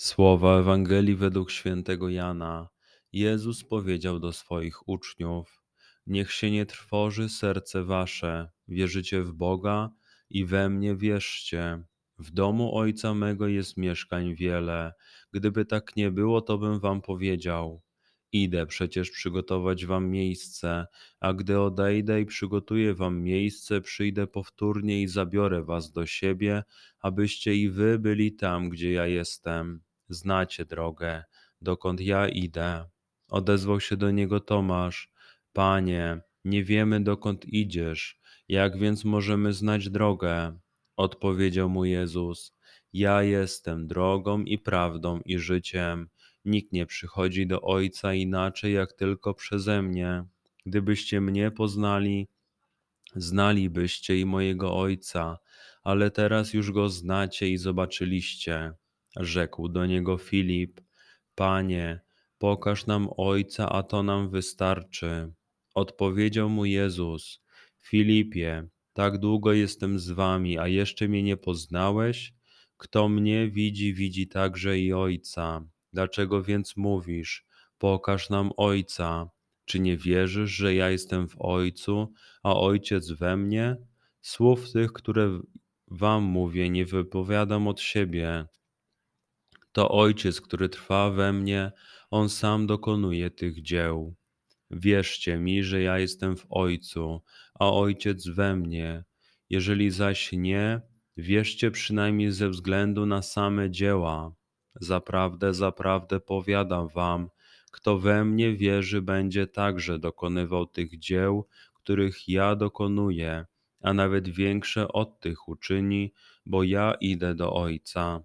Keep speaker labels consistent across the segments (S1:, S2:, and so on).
S1: Słowa Ewangelii według świętego Jana. Jezus powiedział do swoich uczniów: Niech się nie trwoży serce wasze, wierzycie w Boga i we mnie wierzcie. W domu Ojca mego jest mieszkań wiele. Gdyby tak nie było, to bym wam powiedział. Idę przecież przygotować wam miejsce, a gdy odejdę i przygotuję wam miejsce, przyjdę powtórnie i zabiorę was do siebie, abyście i wy byli tam, gdzie ja jestem. Znacie drogę, dokąd ja idę. Odezwał się do niego Tomasz. Panie, nie wiemy dokąd idziesz, jak więc możemy znać drogę? Odpowiedział mu Jezus: Ja jestem drogą i prawdą i życiem. Nikt nie przychodzi do Ojca inaczej, jak tylko przeze mnie. Gdybyście mnie poznali, znalibyście i mojego Ojca, ale teraz już go znacie i zobaczyliście. Rzekł do niego Filip: Panie, pokaż nam Ojca, a to nam wystarczy. Odpowiedział mu Jezus: Filipie, tak długo jestem z wami, a jeszcze mnie nie poznałeś? Kto mnie widzi, widzi także i Ojca. Dlaczego więc mówisz: Pokaż nam Ojca? Czy nie wierzysz, że ja jestem w Ojcu, a Ojciec we mnie? Słów tych, które wam mówię, nie wypowiadam od siebie. To Ojciec, który trwa we mnie, On sam dokonuje tych dzieł. Wierzcie mi, że ja jestem w Ojcu, a Ojciec we mnie. Jeżeli zaś nie, wierzcie przynajmniej ze względu na same dzieła. Zaprawdę, zaprawdę powiadam wam, kto we mnie wierzy, będzie także dokonywał tych dzieł, których ja dokonuję, a nawet większe od tych uczyni, bo ja idę do Ojca.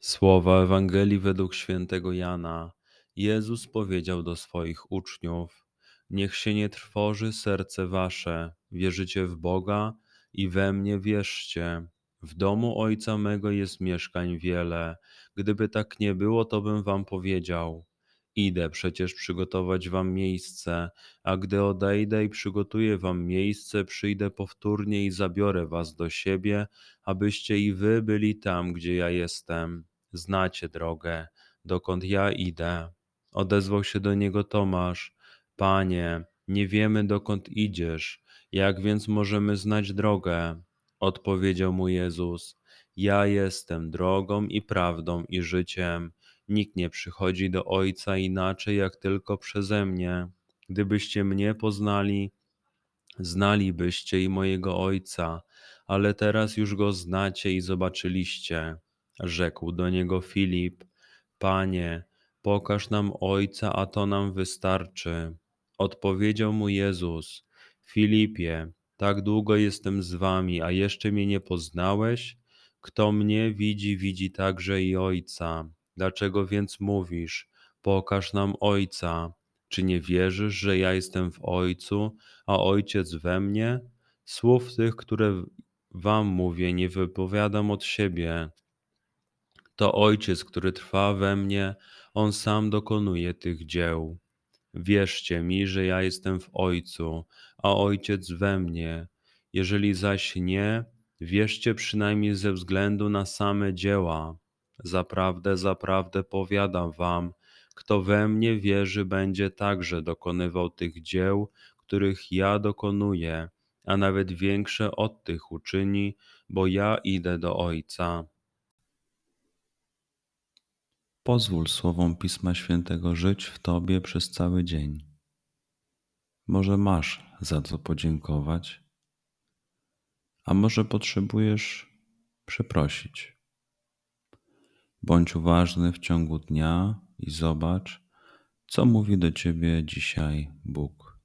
S1: Słowa Ewangelii według świętego Jana. Jezus powiedział do swoich uczniów: Niech się nie trwoży serce wasze, wierzycie w Boga i we mnie wierzcie. W domu Ojca mego jest mieszkań wiele. Gdyby tak nie było, to bym wam powiedział. Idę przecież przygotować wam miejsce, a gdy odejdę i przygotuję wam miejsce, przyjdę powtórnie i zabiorę was do siebie, abyście i wy byli tam, gdzie ja jestem. Znacie drogę, dokąd ja idę. Odezwał się do niego Tomasz: Panie, nie wiemy dokąd idziesz, jak więc możemy znać drogę? Odpowiedział mu Jezus: Ja jestem drogą i prawdą i życiem. Nikt nie przychodzi do Ojca inaczej, jak tylko przeze mnie. Gdybyście mnie poznali, znalibyście i mojego Ojca, ale teraz już go znacie i zobaczyliście. Rzekł do niego Filip: Panie, Pokaż nam Ojca, a to nam wystarczy. Odpowiedział mu Jezus: Filipie, tak długo jestem z wami, a jeszcze mnie nie poznałeś? Kto mnie widzi, widzi także i Ojca. Dlaczego więc mówisz: Pokaż nam Ojca? Czy nie wierzysz, że ja jestem w Ojcu, a Ojciec we mnie? Słów tych, które wam mówię, nie wypowiadam od siebie
S2: To Ojciec, który trwa we mnie, On sam dokonuje tych dzieł. Wierzcie mi, że ja jestem w Ojcu, a Ojciec we mnie. Jeżeli zaś nie, wierzcie przynajmniej ze względu na same dzieła. Zaprawdę, zaprawdę powiadam wam, kto we mnie wierzy, będzie także dokonywał tych dzieł, których ja dokonuję, a nawet większe od tych uczyni, bo ja idę do Ojca. Pozwól słowom Pisma Świętego żyć w Tobie przez cały dzień. Może masz za co podziękować, a może potrzebujesz przeprosić. Bądź uważny w ciągu dnia i zobacz, co mówi do Ciebie dzisiaj Bóg.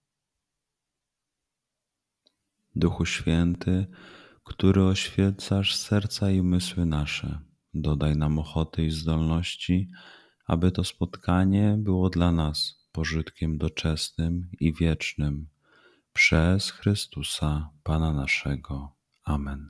S2: Duchu Święty, który oświecasz serca i umysły nasze, dodaj nam ochoty i zdolności, aby to spotkanie było dla nas pożytkiem doczesnym i wiecznym. Przez Chrystusa, Pana naszego. Amen.